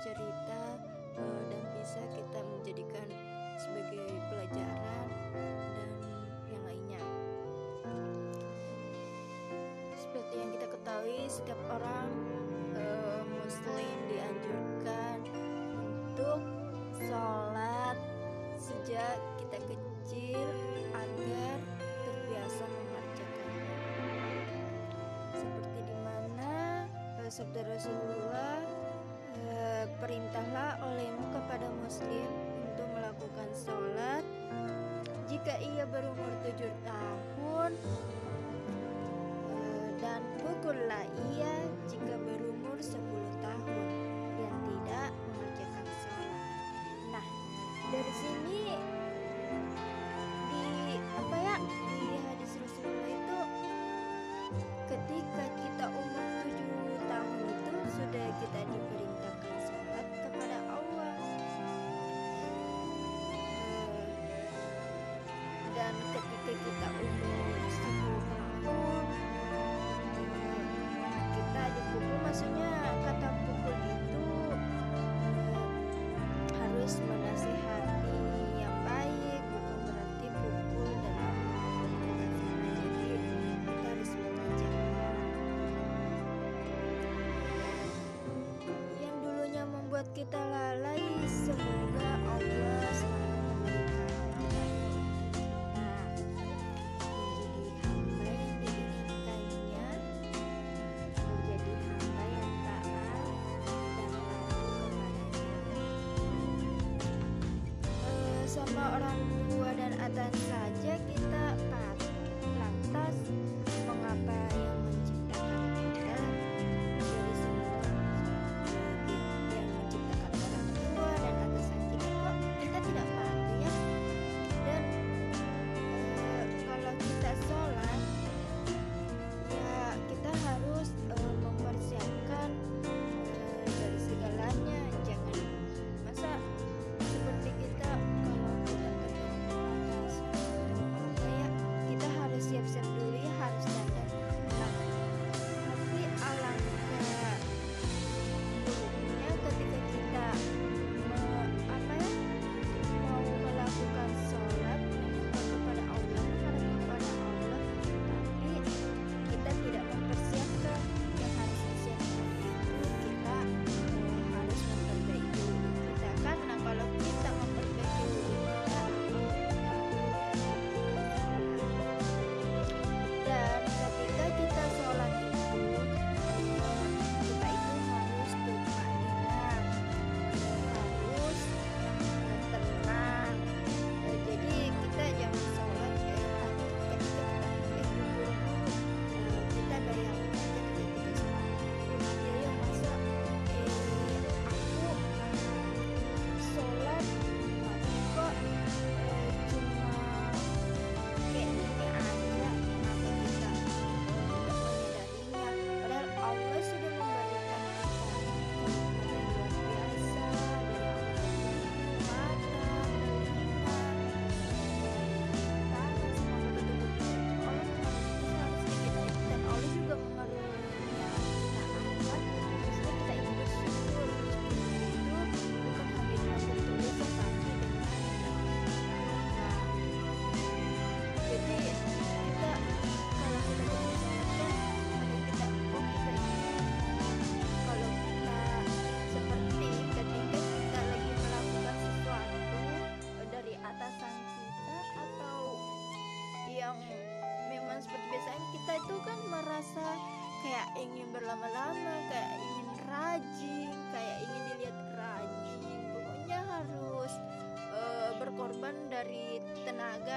cerita uh, dan bisa kita menjadikan sebagai pelajaran dan yang lainnya. Seperti yang kita ketahui, setiap orang eh, uh, Muslim dianjurkan untuk sholat sejak kita kecil agar terbiasa mengerjakan. Seperti di mana uh, eh, sabda Rasulullah muslim untuk melakukan sholat jika ia berumur tujuh tahun eh, dan pukullah ia jika berumur sepuluh tahun yang tidak mengerjakan sholat. Nah dari sini maksudnya kata pukul itu eh, harus menasihati yang baik bukan berarti pukul dalam bukan sama jadi kita harus mengajaknya yang dulunya membuat kita lari orang tua dan atasan saja kita patuh lantas mengapa yang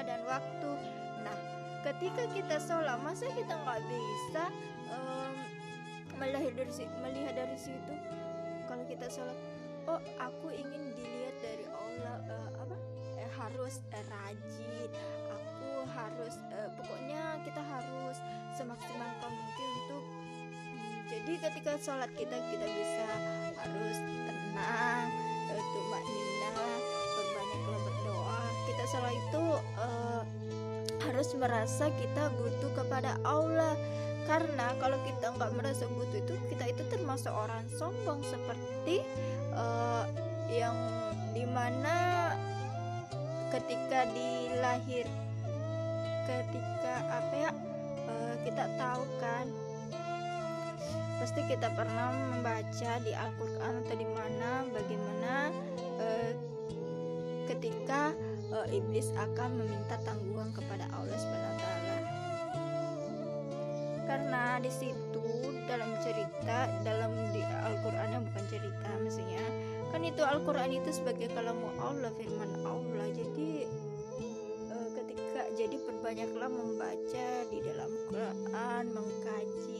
dan waktu. Nah, ketika kita sholat, masa kita nggak bisa um, melihat dari melihat dari situ kalau kita sholat, oh aku ingin dilihat dari Allah uh, apa? Eh, harus eh, rajin, aku harus eh, pokoknya kita harus semaksimal mungkin untuk hmm, jadi ketika sholat kita kita bisa harus tenang itu harus merasa kita butuh kepada Allah. Karena kalau kita nggak merasa butuh itu kita itu termasuk orang sombong seperti uh, yang di mana ketika dilahir ketika apa ya uh, kita tahu kan pasti kita pernah membaca di Al-Qur'an atau di mana bagaimana uh, ketika uh, iblis akan meminta tanggungan kepada Allah taala. Karena di situ dalam cerita dalam di Al-Qur'an yang bukan cerita maksudnya kan itu Al-Qur'an itu sebagai kalamu Allah firman Allah. Jadi uh, ketika jadi perbanyaklah membaca di dalam Quran, mengkaji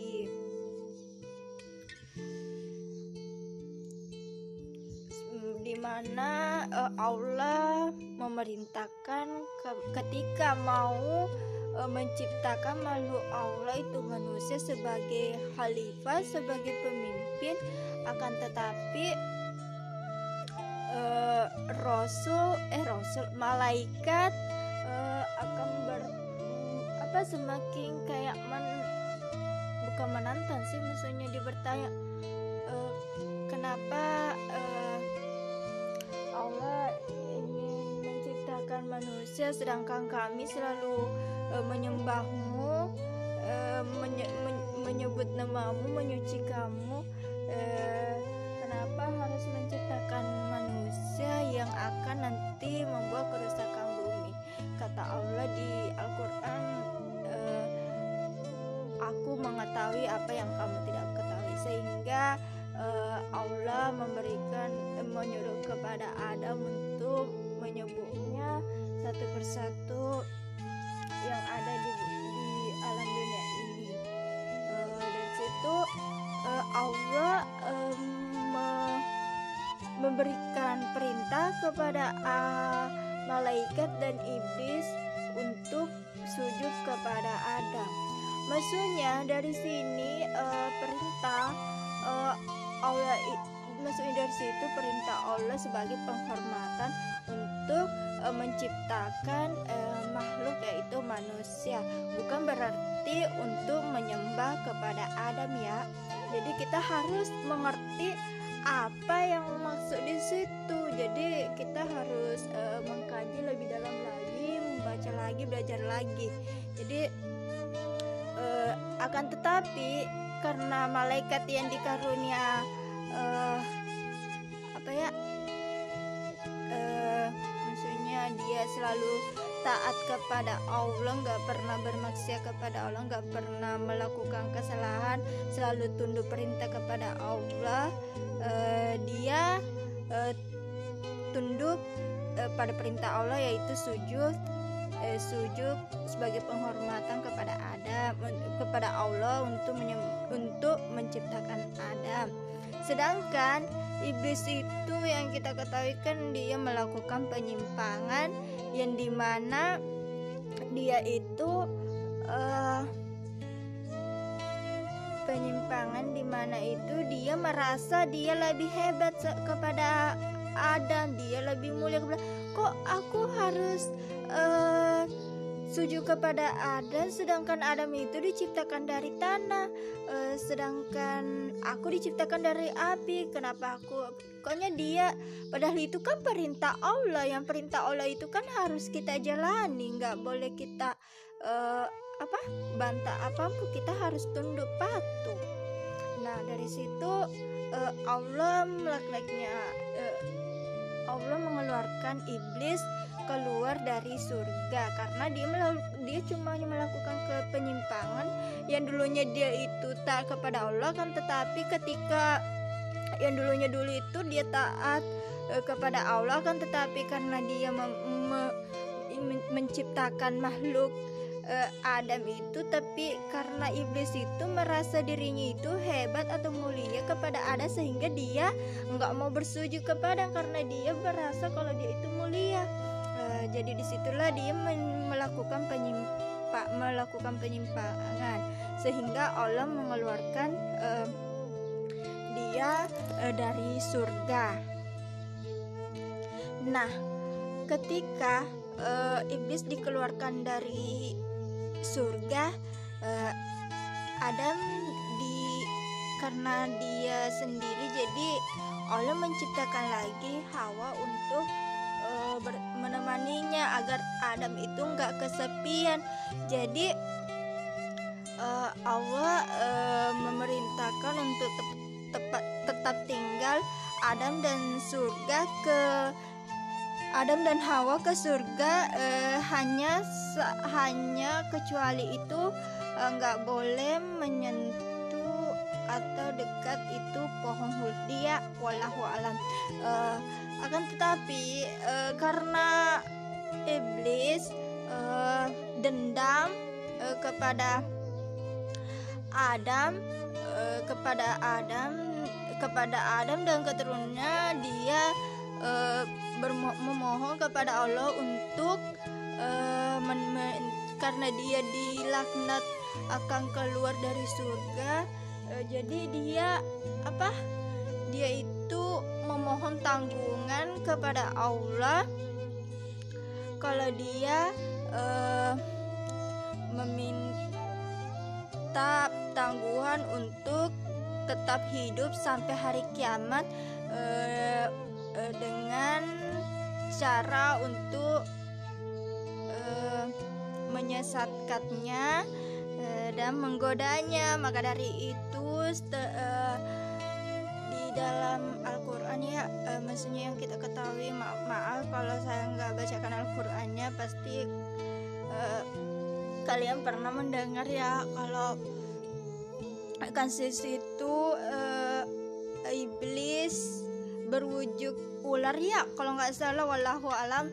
mana uh, Allah memerintahkan ke, ketika mau uh, menciptakan makhluk Allah itu manusia sebagai khalifah sebagai pemimpin. Akan tetapi uh, rasul eh rasul malaikat uh, akan ber apa semakin kayak men bukan menantang sih maksudnya dia bertanya uh, kenapa uh, Allah ingin menciptakan manusia sedangkan kami selalu uh, menyembahmu uh, menye men menyebut namamu menyuci kamu. Uh, kenapa harus menciptakan manusia yang akan nanti membuat kerusakan bumi? Kata Allah di Al-Quran uh, aku mengetahui apa yang kamu tidak ketahui. Sehingga uh, Allah memberikan uh, menyuruh kepada Adam untuk menyebutnya satu persatu yang ada di, di alam dunia ini. Uh, dari situ uh, Allah um, me, memberikan perintah kepada uh, malaikat dan iblis untuk sujud kepada Adam. Maksudnya dari sini uh, perintah uh, Allah maksudnya dari situ perintah Allah sebagai penghormatan untuk uh, menciptakan uh, makhluk yaitu manusia. Bukan berarti untuk menyembah kepada Adam ya. Jadi kita harus mengerti apa yang maksud di situ. Jadi kita harus uh, mengkaji lebih dalam lagi membaca lagi belajar lagi. Jadi uh, akan tetapi karena malaikat yang dikarunia uh, apa ya uh, maksudnya dia selalu taat kepada Allah nggak pernah bermaksiat kepada Allah nggak pernah melakukan kesalahan selalu tunduk perintah kepada Allah. Uh, dia uh, tunduk uh, pada perintah Allah yaitu sujud uh, sujud sebagai penghormatan kepada Kepada Allah untuk untuk menciptakan Adam. Sedangkan iblis itu yang kita ketahui kan dia melakukan penyimpangan yang di mana dia itu uh, penyimpangan di mana itu dia merasa dia lebih hebat kepada Adam dia lebih mulia kok aku harus uh, sujud kepada Adam sedangkan Adam itu diciptakan dari tanah. Uh, sedangkan aku diciptakan dari api. Kenapa aku pokoknya dia padahal itu kan perintah Allah. Yang perintah Allah itu kan harus kita jalani. Nggak boleh kita uh, apa bantah apa pun kita harus tunduk patuh. Nah dari situ uh, Allah melakukannya uh, Allah mengeluarkan iblis keluar dari surga karena dia dia cuma melakukan penyimpangan yang dulunya dia itu tak kepada Allah kan tetapi ketika yang dulunya dulu itu dia taat e, kepada Allah kan tetapi karena dia me, me, menciptakan makhluk e, Adam itu tapi karena iblis itu merasa dirinya itu hebat atau mulia kepada Adam sehingga dia nggak mau bersujud kepada karena dia merasa kalau dia itu mulia jadi di situlah dia melakukan penyimpa melakukan penyimpangan. Sehingga Allah mengeluarkan e, dia e, dari surga. Nah ketika e, iblis dikeluarkan dari surga uh, Adam karena dia sendiri jadi Allah menciptakan lagi Hawa untuk uh, menemaninya agar Adam itu nggak kesepian. Jadi uh, Allah uh, memerintahkan untuk te tepat tetap tinggal Adam dan surga ke Adam dan Hawa ke surga uh, hanya hanya kecuali itu nggak uh, boleh menyentuh atau dekat itu pohon huldia walahu alam. Uh, akan tetapi uh, karena iblis uh, dendam uh, kepada Adam uh, kepada Adam kepada Adam dan keturunannya dia uh, memohon kepada Allah untuk uh, men men karena dia dilaknat akan keluar dari surga uh, jadi dia apa? Dia itu memohon tanggungan kepada Allah. Kalau dia uh, meminta minta tangguhan untuk tetap hidup sampai hari kiamat uh, uh, dengan cara untuk uh, menyesatkannya uh, dan menggodanya. Maka dari itu uh, dalam Al-Quran ya uh, maksudnya yang kita ketahui maaf maaf kalau saya nggak bacakan Al-Qurannya pasti uh, kalian pernah mendengar ya kalau Kansis itu uh, iblis berwujud ular ya kalau nggak salah wallahu alam.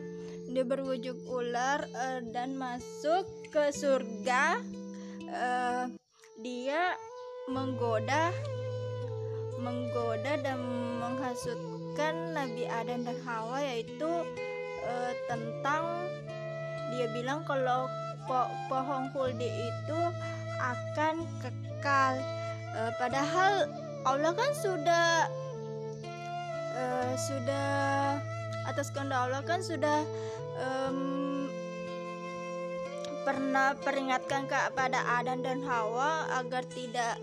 Dia berwujud ular uh, dan masuk ke surga uh, dia menggoda menggoda dan menghasutkan Nabi Adam dan Hawa yaitu uh, tentang dia bilang kalau po pohon huldi itu akan kekal. E, padahal Allah kan sudah e, sudah atas kehendak Allah kan sudah um, pernah peringatkan kepada Adam dan Hawa agar tidak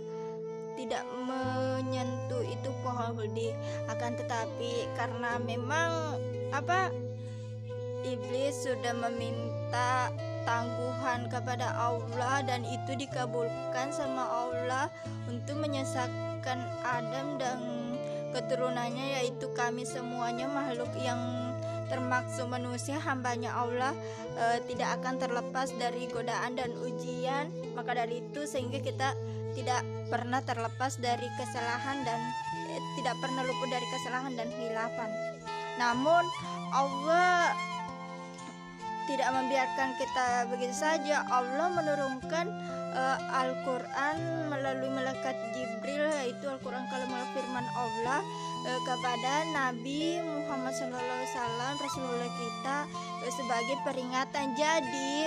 tidak menyentuh itu pohon akan tetapi karena memang apa iblis sudah meminta tangguhan kepada Allah dan itu dikabulkan sama Allah untuk menyesatkan Adam dan keturunannya yaitu kami semuanya makhluk yang termaksud manusia hambanya Allah e, tidak akan terlepas dari godaan dan ujian. Maka dari itu sehingga kita tidak pernah terlepas dari kesalahan dan e, tidak pernah luput dari kesalahan dan hilafan namun Allah tidak membiarkan kita begitu saja. Allah menurunkan uh, Al-Quran melalui malaikat Jibril yaitu Al-Quran kalau firman Allah uh, kepada Nabi Muhammad SAW Rasulullah kita uh, sebagai peringatan. Jadi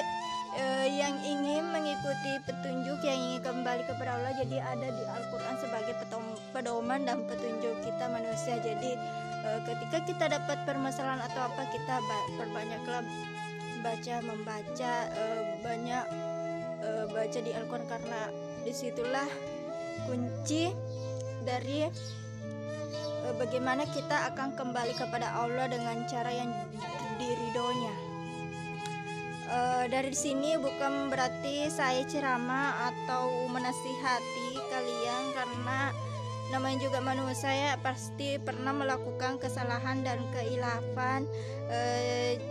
uh, yang ingin mengikuti petunjuk yang ingin kembali kepada Allah jadi ada di Al-Quran sebagai pedoman dan petunjuk kita manusia. Jadi uh, ketika kita dapat permasalahan atau apa kita perbanyaklah baca membaca uh, banyak uh, baca di Al-Quran karena di situlah kunci dari uh, bagaimana kita akan kembali kepada Allah dengan cara yang diridonya uh, dari sini bukan berarti saya ceramah atau menasihati kalian karena namanya juga manusia ya pasti pernah melakukan kesalahan dan keilafan. E,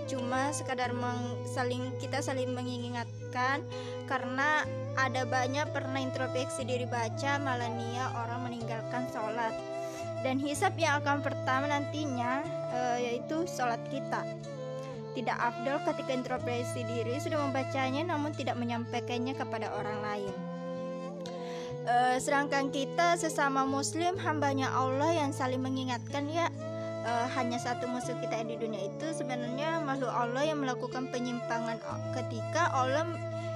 cuma sekadar meng, saling kita saling mengingatkan karena ada banyak pernah introspeksi diri baca malah nia orang meninggalkan sholat. Dan hisap yang akan pertama nantinya e, yaitu sholat kita tidak afdol ketika introspeksi diri sudah membacanya namun tidak menyampaikannya kepada orang lain. Uh, sedangkan kita sesama muslim hambanya Allah yang saling mengingatkan ya. Uh, hanya satu musuh kita di dunia itu. Sebenarnya makhluk Allah yang melakukan penyimpangan ketika Allah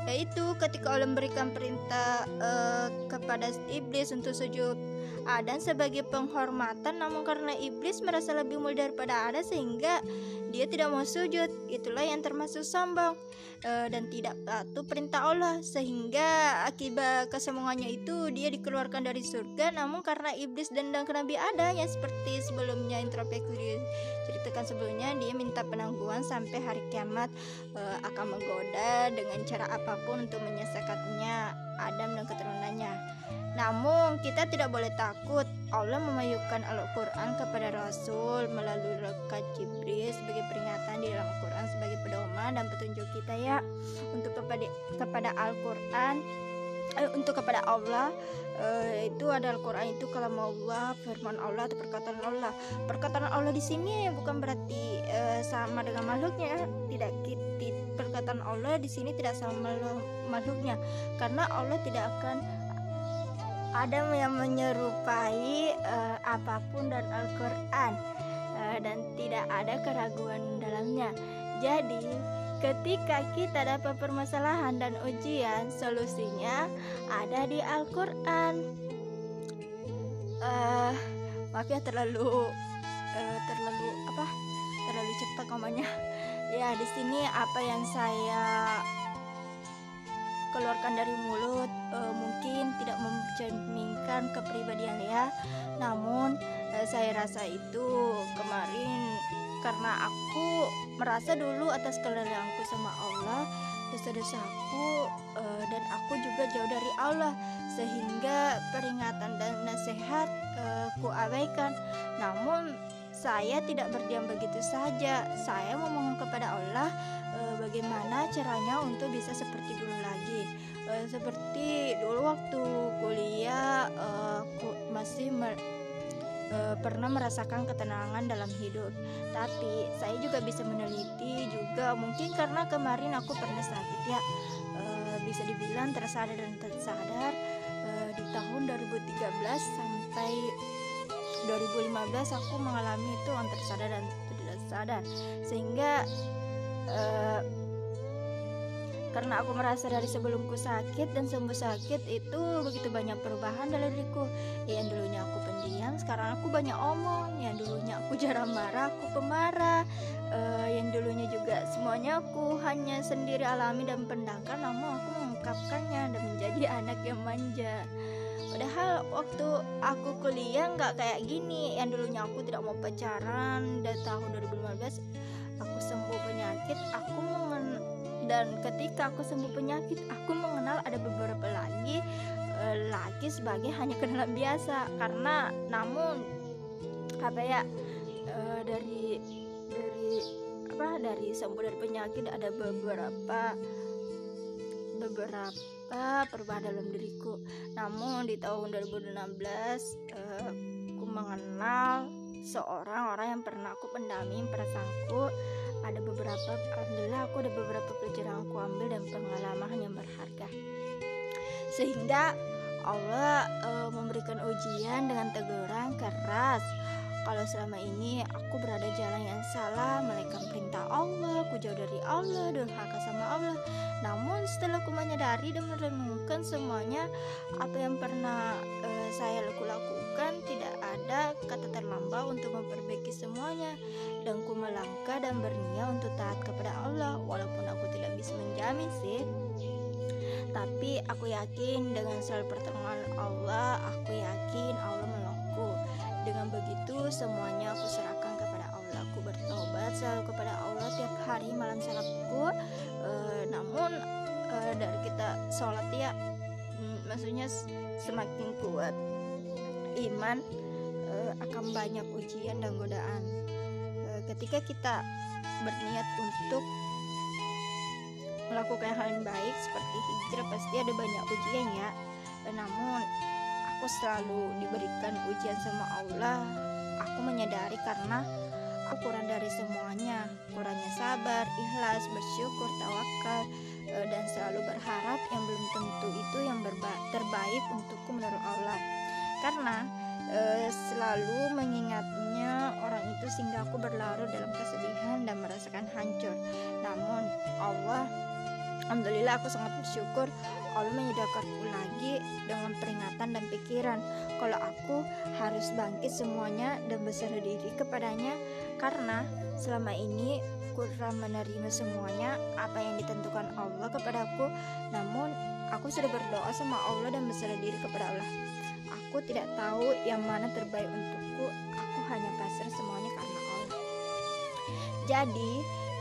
yaitu ketika Allah memberikan perintah uh, kepada iblis untuk sujud Adam sebagai penghormatan namun karena iblis merasa lebih mulia daripada Adam sehingga dia tidak mau sujud. Itulah yang termasuk sombong e, dan tidak patuh perintah Allah. Sehingga akibat kesombongannya itu dia dikeluarkan dari surga. Namun karena iblis dan ke Nabi Adam yang seperti sebelumnya introspeksi ceritakan sebelumnya dia minta penangguhan sampai hari kiamat e, akan menggoda dengan cara apa pun untuk menyesatkannya Adam dan keturunannya namun kita tidak boleh takut. Allah memayukan Al-Quran kepada Rasul melalui rekat Jibril sebagai peringatan di dalam Al-Quran sebagai pedoman dan petunjuk kita ya. Untuk kepada kepada Al-Quran eh, untuk kepada Allah eh, itu ada Al-Quran itu kalau Allah firman Allah atau perkataan Allah. Perkataan Allah di sini bukan berarti eh, sama dengan makhluknya. Tidak kita perkataan Allah di sini tidak sama makhluknya. Karena Allah tidak akan ada yang menyerupai uh, apa pun dan Al-Quran uh, dan tidak ada keraguan dalamnya. Jadi, ketika kita dapat permasalahan dan ujian, solusinya ada di Al-Quran. Uh, maaf ya terlalu uh, terlalu apa? Terlalu cepat ngomongnya. Ya, di sini apa yang saya keluarkan dari mulut e, mungkin tidak mencerminkan kepribadian ya. Namun e, saya rasa itu kemarin karena aku merasa dulu atas kelelahanku sama Allah dosa-dosaku e, dan aku juga jauh dari Allah sehingga peringatan dan nasihat e, ku abaikan. Namun saya tidak berdiam begitu saja. Saya memohon kepada Allah e, bagaimana caranya untuk bisa seperti seperti dulu waktu kuliah aku masih mer, e, pernah merasakan ketenangan dalam hidup. Tapi saya juga bisa meneliti juga mungkin karena kemarin aku pernah sakit ya. E, bisa dibilang tersadar dan tersadar e, di tahun 2013 sampai 2015 aku mengalami itu antara sadar dan tidak sadar. Sehingga uh, karena aku merasa dari sebelumku sakit dan sembuh sakit itu begitu banyak perubahan dalam diriku. Yang dulunya aku pendiam sekarang aku banyak omong. Yang dulunya aku jarang marah aku pemarah. Uh, yang dulunya juga semuanya aku hanya sendiri alami dan pendangkan namun aku mengungkapkannya dan menjadi anak yang manja. Padahal waktu aku kuliah nggak kayak gini. Yang dulunya aku tidak mau pacaran dan tahun 2015 aku sembuh penyakit aku mengen dan ketika aku sembuh penyakit aku mengenal ada beberapa lagi e, lagi sebagai hanya kenalan biasa karena namun apa ya e, dari dari apa dari sembuh dari penyakit ada beberapa beberapa perubahan dalam diriku. Namun di tahun 2016 uh, aku mengenal seorang orang yang pernah aku pendami perasaanku ada beberapa alhamdulillah aku ada beberapa pelajaran aku ambil dan pengalaman yang berharga sehingga Allah uh, memberikan ujian dengan teguran keras kalau selama ini aku berada jalan yang salah, melakukan perintah Allah, aku jauh dari Allah, durhaka sama Allah. Namun setelah aku menyadari dan merenungkan semuanya apa yang pernah uh, saya lakukan, tidak ada kata terlambat untuk memperbaiki semuanya. Dan ku melangkah dan berniat untuk taat kepada Allah, walaupun aku tidak bisa menjamin sih. Tapi aku yakin dengan selalu pertolongan Allah, aku yakin Allah menolongku. Dengan begitu semuanya aku serahkan kepada Allah. Aku bertobat selalu kepada Allah tiap hari malam salatku. E, namun e, dari kita sholat ya, mm, maksudnya semakin kuat iman e, akan banyak ujian dan godaan. E, ketika kita berniat untuk melakukan hal yang baik seperti hijrah pasti ada banyak ujian ya. E, namun aku selalu diberikan ujian sama Allah aku menyadari karena aku kurang dari semuanya kurangnya sabar ikhlas bersyukur tawakal dan selalu berharap yang belum tentu itu yang terbaik untukku menurut Allah karena e, selalu mengingatnya orang itu sehingga aku berlarut dalam kesedihan dan merasakan hancur. Namun Allah Alhamdulillah aku sangat bersyukur Allah menyadarkanku lagi dengan peringatan dan pikiran. Kalau aku harus bangkit semuanya dan berserah diri kepadanya karena selama ini kurang menerima semuanya apa yang ditentukan Allah kepadaku. Namun aku sudah berdoa sama Allah dan berserah diri kepada Allah aku tidak tahu yang mana terbaik untukku aku hanya pasrah semuanya karena Allah jadi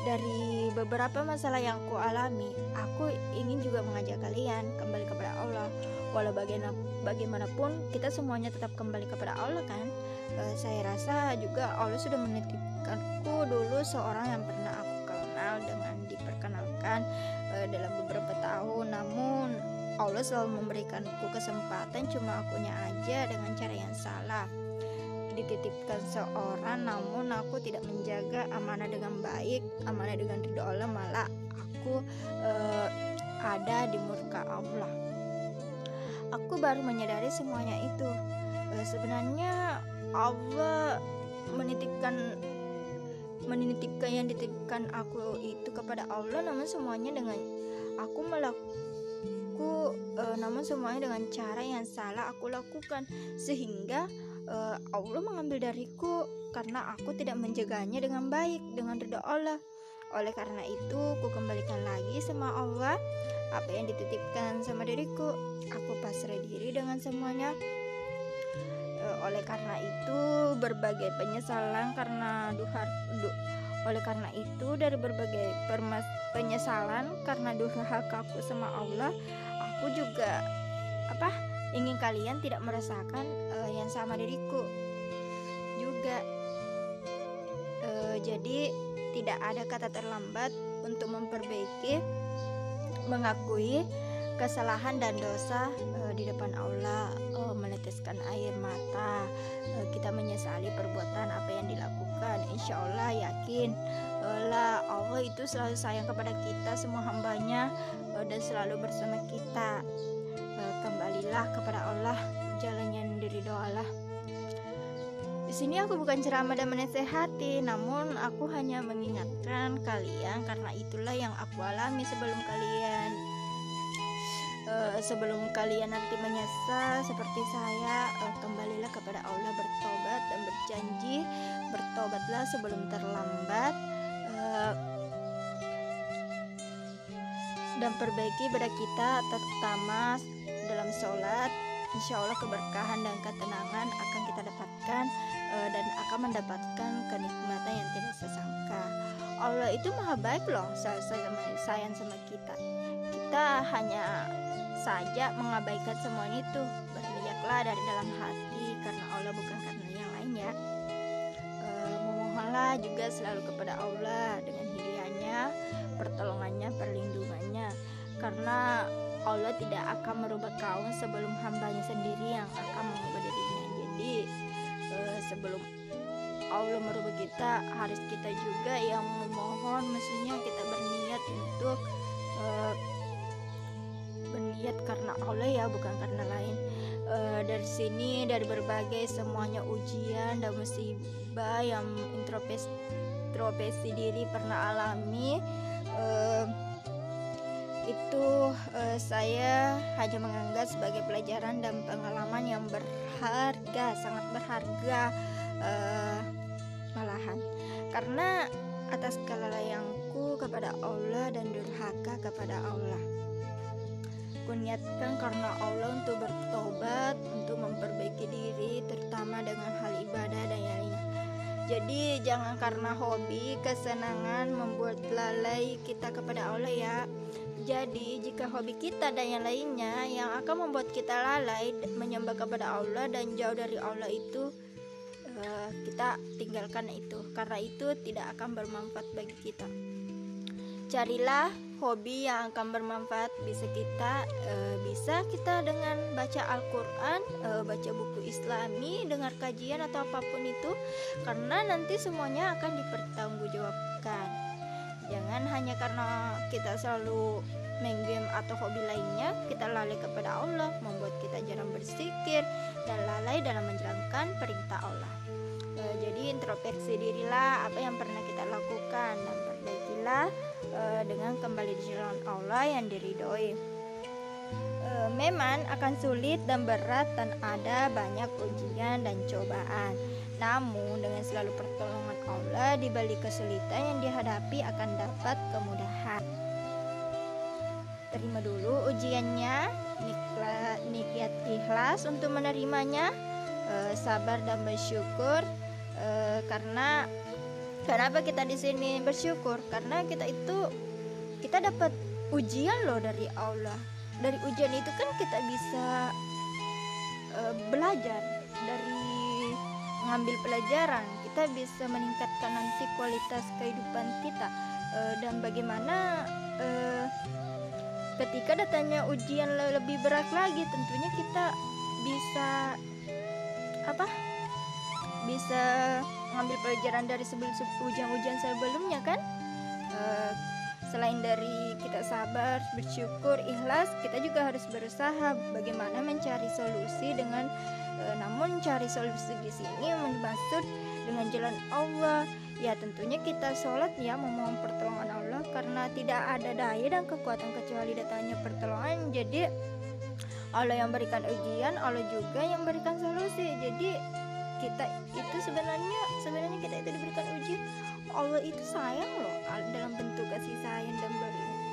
dari beberapa masalah yang ku alami, aku ingin juga mengajak kalian kembali kepada Allah. Walau bagaimanapun, kita semuanya tetap kembali kepada Allah kan. E, saya rasa juga Allah sudah menitipkanku dulu seorang yang pernah aku kenal dengan diperkenalkan e, dalam beberapa tahun. Allah selalu memberikanku kesempatan, cuma akunya aja dengan cara yang salah. Dititipkan seorang namun aku tidak menjaga amanah dengan baik. Amanah dengan ridho Allah malah aku uh, ada di murka Allah. Aku baru menyadari semuanya itu. Uh, sebenarnya Allah menitipkan menitipkan yang dititipkan aku itu kepada Allah namun semuanya dengan aku melakukan aku uh, namun semuanya dengan cara yang salah aku lakukan sehingga uh, Allah mengambil dariku karena aku tidak menjaganya dengan baik dengan ridho Allah. Oleh karena itu, ku kembalikan lagi sama Allah apa yang dititipkan sama diriku. Aku pasrah diri dengan semuanya. Uh, oleh karena itu, berbagai penyesalan karena duhar du, oleh karena itu dari berbagai penyesalan karena durhakaku sama Allah, aku juga apa ingin kalian tidak merasakan uh, yang sama diriku juga. Uh, jadi tidak ada kata terlambat untuk memperbaiki mengakui kesalahan dan dosa uh, di depan Allah meneteskan air mata. Uh, kita menyesali perbuatan apa yang dilakukan. Insya Allah yakin lah Allah itu selalu sayang kepada kita semua hambanya uh, dan selalu bersama kita. Kembalilah kepada Allah jalan yang Allah di sini aku bukan ceramah dan menasehati, namun aku hanya mengingatkan kalian karena itulah yang aku alami sebelum kalian uh, sebelum kalian nanti menyesal seperti saya uh, kembalilah kepada Allah bertobat dan berjanji bertobatlah sebelum terlambat uh, dan perbaiki pada kita terutama dalam sholat. Insya Allah keberkahan dan ketenangan akan kita dapatkan uh, dan akan mendapatkan kenikmatan yang tidak sesangka. Allah itu maha baik loh sayang sama kita kita hanya saja mengabaikan semua itu berniatlah dari dalam hati karena Allah bukan karena yang lainnya uh, memohonlah juga selalu kepada Allah dengan hidayahnya pertolongannya perlindungannya. Karena Allah tidak akan merubah kaum sebelum hambanya sendiri yang akan mengubah dirinya. Jadi uh, sebelum Allah merubah kita harus kita juga yang memohon. Maksudnya kita berniat untuk uh, berniat karena Allah ya bukan karena lain uh, dari sini dari berbagai semuanya ujian dan musibah yang introspeksi diri pernah alami uh, itu uh, saya hanya menganggap sebagai pelajaran dan pengalaman yang berharga, sangat berharga uh, malahan. Karena atas kelalaianku kepada Allah dan durhaka kepada Allah. Kuniatkan karena Allah untuk bertobat, untuk memperbaiki diri, terutama dengan hal ibadah dan yang lainnya. Jadi jangan karena hobi, kesenangan membuat lalai kita kepada Allah ya. Jadi, jika hobi kita dan yang lainnya yang akan membuat kita lalai menyembah kepada Allah dan jauh dari Allah itu, uh, kita tinggalkan itu, karena itu tidak akan bermanfaat bagi kita. Carilah hobi yang akan bermanfaat bisa kita uh, bisa kita dengan baca Al-Qur'an, uh, baca buku Islami, dengar kajian atau apa pun itu karena nanti semuanya akan dipertanggungjawabkan Jangan hanya karena kita selalu main game atau hobi lainnya, kita lalai kepada Allah, membuat kita jarang bersikir dan lalai dalam menjalankan perintah Allah. E, jadi introspeksi dirilah apa yang pernah kita lakukan dan perbaikilah uh, dengan kembali di jalan Allah yang diridhoi. Uh, memang akan sulit dan berat dan ada banyak ujian dan cobaan. Namun dengan selalu pertolongan Allah di balik kesulitan yang dihadapi akan dapat kemudahan. Terima dulu ujiannya, niat ikhlas untuk menerimanya, e, sabar dan bersyukur karena kenapa kita di sini bersyukur? Karena kita itu kita dapat ujian loh dari Allah. Dari ujian itu kan kita bisa e, belajar dari mengambil pelajaran kita bisa meningkatkan nanti kualitas kehidupan kita e, dan bagaimana e, ketika datanya ujian lebih berat lagi tentunya kita bisa apa bisa mengambil pelajaran dari sebelum ujian-ujian sebelumnya kan? E, selain dari kita sabar bersyukur ikhlas kita juga harus berusaha bagaimana mencari solusi dengan e, namun cari solusi di sini maksud dengan jalan Allah. Ya tentunya kita sholat ya memohon pertolongan Allah karena tidak ada daya dan kekuatan kecuali datangnya pertolongan. Jadi Allah yang berikan ujian Allah juga yang berikan solusi. Jadi kita itu sebenarnya sebenarnya kita itu diberikan ujian Allah itu sayang loh dalam bentuk kasih sayang dan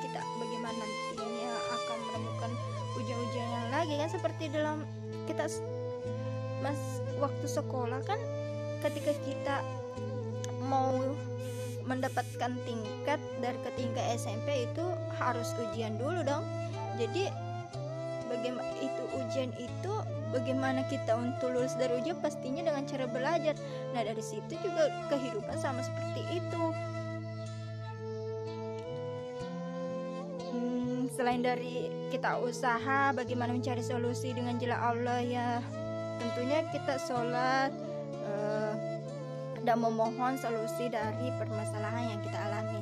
kita bagaimana nantinya akan menemukan ujian-ujian yang lagi kan. Seperti dalam kita mas waktu sekolah kan ketika kita mau mendapatkan tingkat dari ke tingkat SMP itu harus ujian dulu dong. Jadi bagaimana itu ujian itu bagaimana kita untuk lulus dari ujian? Pastinya dengan cara belajar. Nah dari situ juga kehidupan sama seperti itu. Hmm, selain dari kita usaha bagaimana mencari solusi dengan jalan Allah ya? Tentunya kita sholat uh, dan memohon solusi dari permasalahan yang kita alami.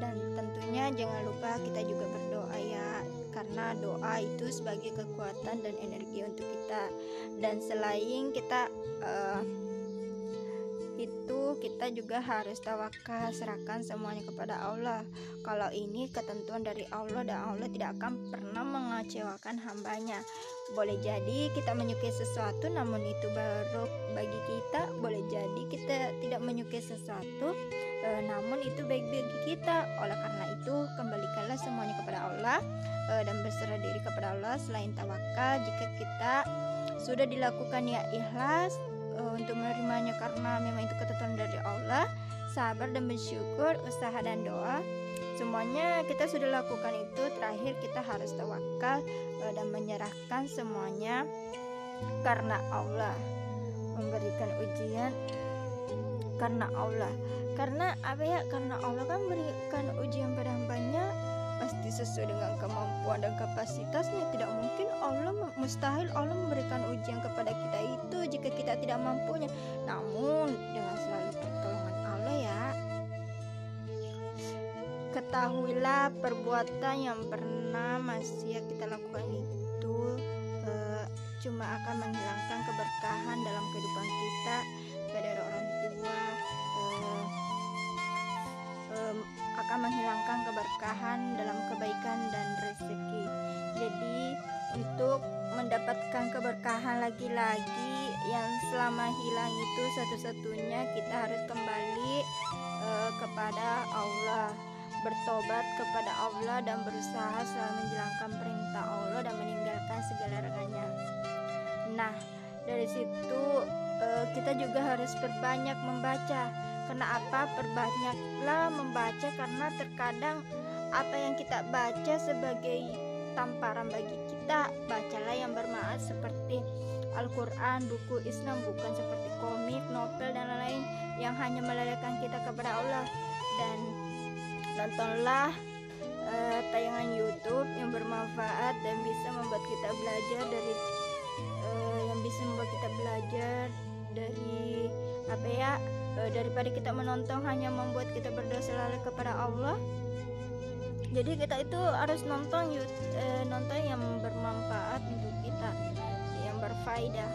Dan tentunya jangan lupa kita juga ya karena doa itu sebagai kekuatan dan energi untuk kita. Dan selain kita uh, itu kita juga harus tawakal serahkan semuanya kepada Allah. Kalau ini ketentuan dari Allah dan Allah tidak akan pernah mengecewakan hambanya. Boleh jadi kita menyukai sesuatu namun itu baru bagi kita. Boleh jadi kita tidak menyukai sesuatu e, namun itu baik bagi kita. Oleh karena itu kembalikanlah semuanya kepada Allah e, dan berserah diri kepada Allah. Selain tawakal jika kita sudah dilakukan ya ikhlas uh, untuk menerimanya karena memang itu ketentuan dari Allah. Sabar dan bersyukur usaha dan doa. Semuanya kita sudah lakukan itu terakhir kita harus tawakal uh, dan menyerahkan semuanya karena Allah. Memberikan ujian karena Allah. Karena apa ya? Karena Allah kan berikan ujian pada hambanya sesuai dengan kemampuan dan kapasitasnya tidak mungkin Allah mustahil Allah memberikan ujian kepada kita itu jika kita tidak mampunya. Namun dengan selalu pertolongan Allah ya. Ketahuilah perbuatan yang pernah masih kita lakukan itu uh, cuma akan menghilangkan keberkahan dalam kehidupan kita pada orang tua um, akan menghilangkan keberkahan dalam kebaikan dan rezeki. Jadi untuk mendapatkan keberkahan lagi-lagi yang selama hilang itu satu-satunya kita harus kembali uh, kepada Allah bertobat kepada Allah dan berusaha selalu menjalankan perintah Allah dan meninggalkan segala larangannya. Nah, dari situ uh, kita juga harus berbanyak membaca karena apa? Perbanyaklah membaca karena terkadang apa yang kita baca sebagai tamparan bagi kita, bacalah yang bermanfaat seperti Al-Quran, buku Islam, bukan seperti komik, novel, dan lain-lain yang hanya melelehkan kita kepada Allah. Dan nontonlah uh, tayangan YouTube yang bermanfaat dan bisa membuat kita belajar dari uh, yang bisa membuat kita belajar dari apa ya daripada kita menonton hanya membuat kita berdosa lalai kepada Allah. Jadi kita itu harus nonton e, nonton yang bermanfaat untuk kita yang berfaedah.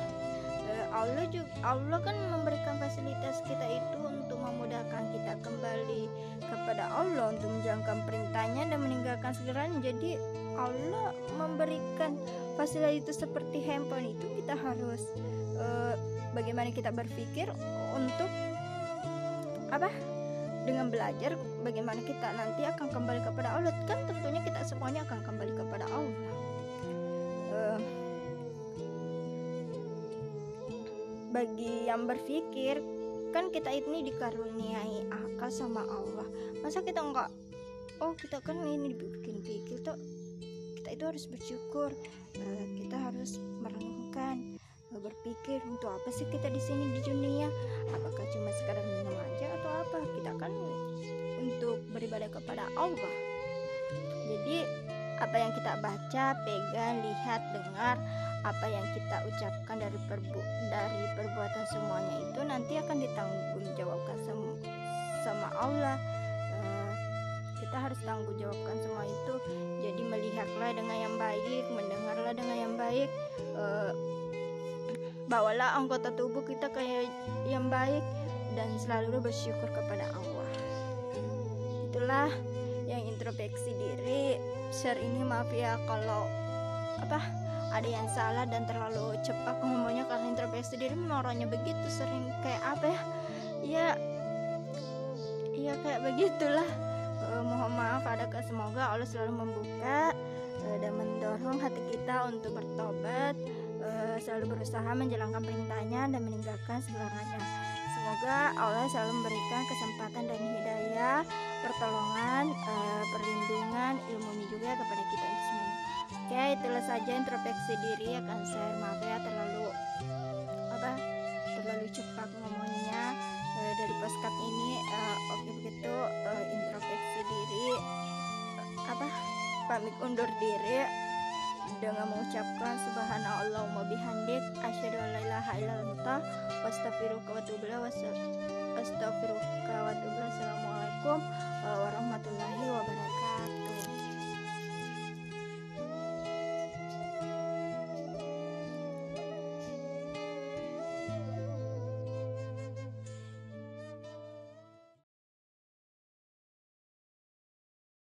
E, Allah juga Allah kan memberikan fasilitas kita itu untuk memudahkan kita kembali kepada Allah untuk menjalankan perintah meninggalkan segalanya. Jadi Allah memberikan fasilitas itu seperti handphone itu kita harus bagaimana kita berpikir untuk apa? Dengan belajar bagaimana kita nanti akan kembali kepada Allah. Kan tentunya kita semuanya akan kembali kepada Allah. Uh, bagi yang berpikir kan kita ini dikaruniai akal sama Allah. Masa kita enggak? Oh kita kan ini dibikin pikir tuh. Kita itu harus bersyukur. Uh, kita harus merenungkan uh, berpikir untuk apa sih kita di sini di dunia? Apakah cuma sekadar minum aja apa? Kita kan untuk beribadah kepada Allah. Jadi apa yang kita baca pegang lihat dengar apa yang kita ucapkan dari perbu dari perbuatan semuanya itu nanti akan ditanggungjawabkan sama Allah. Kita harus tanggung jawabkan semua itu. Jadi melihatlah dengan yang baik mendengarlah dengan yang baik. Uh, bawalah anggota tubuh kita kayak yang baik dan selalu bersyukur kepada Allah. Itulah yang introspeksi diri. Share ini maaf ya kalau apa ada yang salah dan terlalu cepat ngomongnya karena introspeksi diri orangnya begitu sering. Kayak apa ya? Ya ya kayak begitulah. Uh, mohon maaf adakah semoga Allah selalu membuka uh, dan mendorong hati kita untuk bertobat uh, selalu berusaha menjalankan perintahnya dan meninggalkan segalanya semoga Allah selalu memberikan kesempatan dan hidayah pertolongan uh, perlindungan ilmunya juga kepada kita semua. Oke itulah saja introspeksi diri akan saya maaf ya terlalu apa terlalu cepat ngomongnya. Uh, dari postcard ini uh, oke begitu uh, introspeksi diri apa pamit undur diri dengan mengucapkan subhanallahumma bihamdik asyhadu an la ilaha illallah wa astaghfiruka wa atubu assalamualaikum warahmatullahi